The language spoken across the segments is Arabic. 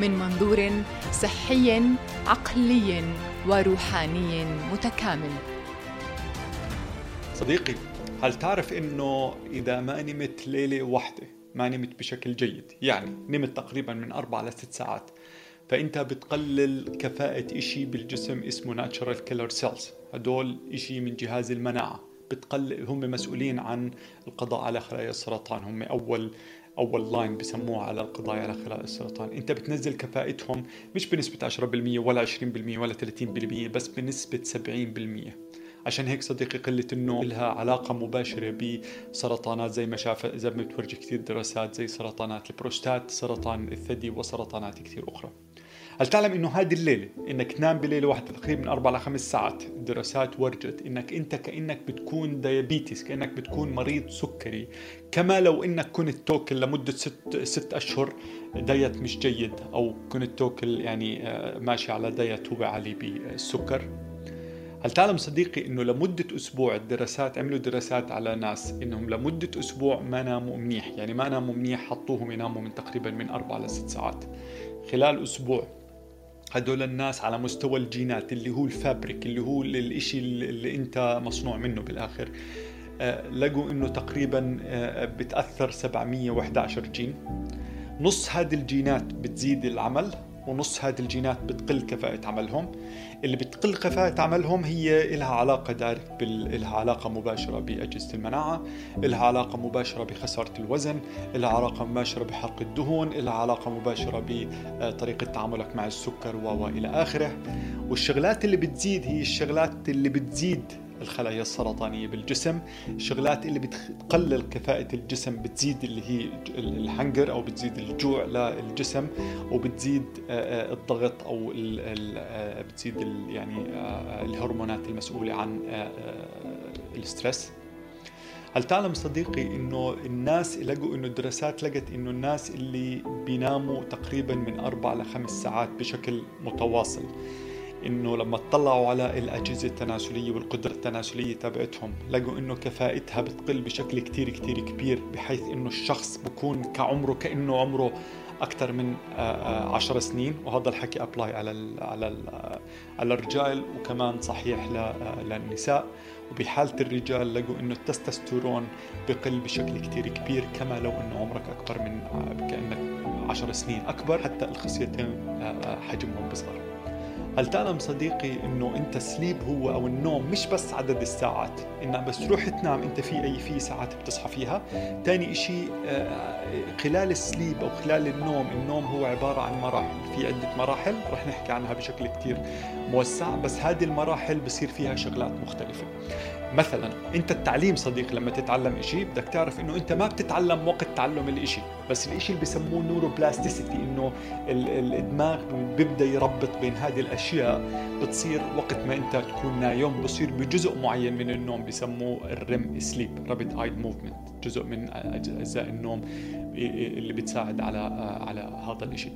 من منظور صحي عقلي وروحاني متكامل. صديقي هل تعرف إنه إذا ما نمت ليلة واحدة ما نمت بشكل جيد؟ يعني نمت تقريبا من أربع لست ساعات. فإنت بتقلل كفاءة إشي بالجسم اسمه natural killer cells هدول إشي من جهاز المناعة. بتقلل هم مسؤولين عن القضاء على خلايا السرطان. هم أول أول line بسموها على القضاء على خلايا السرطان. أنت بتنزل كفاءتهم مش بنسبة 10% ولا 20% ولا 30% بس بنسبة 70% عشان هيك صديقي قلة النوم لها علاقة مباشرة بسرطانات زي ما شاف زي ما بتورجي كثير دراسات زي سرطانات البروستات سرطان الثدي وسرطانات كثير أخرى. هل تعلم إنه هذه الليلة إنك تنام بليلة واحدة تقريبا من أربع لخمس ساعات الدراسات ورجت إنك أنت كأنك بتكون diabetes كأنك بتكون مريض سكري. كما لو إنك كنت توكل لمدة ست ست أشهر diet مش جيد أو كنت توكل يعني آه، ماشي على diet هو عالي بالسكر. هل تعلم صديقي إنه لمدة أسبوع الدراسات عملوا دراسات على ناس إنهم لمدة أسبوع ما ناموا منيح يعني ما ناموا منيح حطوهم يناموا من تقريبا من أربع لست ساعات. خلال أسبوع هدول الناس على مستوى الجينات اللي هو ال fabric اللي هو الإشي اللي أنت مصنوع منه بالآخر. آه، لقوا إنه تقريبا آه، بتأثر 711 جين. نص هذه الجينات بتزيد العمل. ونص هذه الجينات بتقل كفاءة عملهم. اللي بتقل كفاءة عملهم هي إلها علاقة direct بال... إلها علاقة مباشرة بأجهزة المناعة إلها علاقة مباشرة بخسارة الوزن إلها علاقة مباشرة بحرق الدهون إلها علاقة مباشرة بطريقة تعاملك مع السكر وإلى آخره. والشغلات اللي بتزيد هي الشغلات اللي بتزيد الخلايا السرطانية بالجسم الشغلات اللي بتقلل كفاءة الجسم بتزيد اللي هي الحنجر أو بتزيد الجوع للجسم وبتزيد آه، آه، الضغط أو آه، بتزيد يعني الهرمونات المسؤولة عن الستريس. هل تعلم صديقي إنه الناس لقوا إنه الدراسات لقت إنه الناس اللي بيناموا تقريبا من أربع لخمس ساعات بشكل متواصل؟ إنه لما اطلعوا على الأجهزة التناسلية والقدرة التناسلية تبعتهم لقوا إنه كفاءتها بتقل بشكل كتير كتير كبير بحيث إنه الشخص بكون كعمره كأنه عمره أكثر من آه، آه، عشر سنين. وهذا الحكي ابلاي على ال على ال على الرجال وكمان صحيح آه، للنساء. وبحالة الرجال لقوا إنه التستوستيرون بقل بشكل كتير كبير كما لو إنه عمرك أكبر من كأنك عشر سنين أكبر حتى الخصيتين حجمهم بصغر. هل تعلم صديقي إنه أنت سليب هو أو النوم مش بس عدد الساعات؟ إنك بس تروح تنام أنت في اي في ساعات بتصحى فيها. ثاني إشي آه، خلال السليب أو خلال النوم النوم هو عبارة عن مراحل في عدة مراحل رح نحكي عنها بشكل كتير موسع بس هذه المراحل بصير فيها شغلات مختلفة. مثلا أنت التعليم صديق لما تتعلم إشي بدك تعرف إنه أنت ما بتتعلم وقت تعلم الإشي. بس الإشي اللي بسموه neuroplasticity إنه الدماغ بيبدأ يربط بين هذه الأشياء بتصير وقت ما أنت تكون نايم بصير بجزء معين من النوم بسموه ال REM sleep rapid eye movement جزء من أجزاء النوم. اللي بتساعد على على هذا الشيء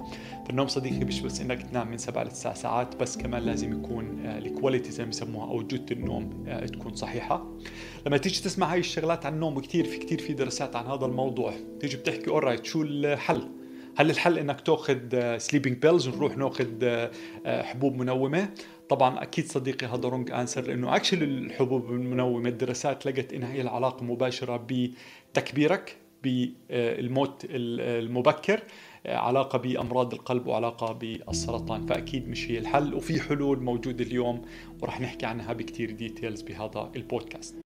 فالنوم صديقي مش بس إنك تنام من سبع لتسع ساعات بس كمان لازم يكون ال quality زي ما بيسموها أو جودة النوم تكون صحيحة. لما تيجي تسمع هاي الشغلات عن النوم كثير في كثير في دراسات عن هذا الموضوع. تيجي بتحكي alright شو الحل؟ هل الحل إنك تأخذ sleeping pills ونروح نأخذ حبوب منومة؟ طبعا أكيد صديقي هذا wrong answer لأنه actually الحبوب المنومة الدراسات لقت إنها هي إلها علاقة مباشرة بتكبيرك. بالموت المبكر علاقة بأمراض القلب وعلاقة بالسرطان. فأكيد مش هي الحل وفي حلول موجودة اليوم ورح نحكي عنها بكتير ديتيلز بهذا البودكاست.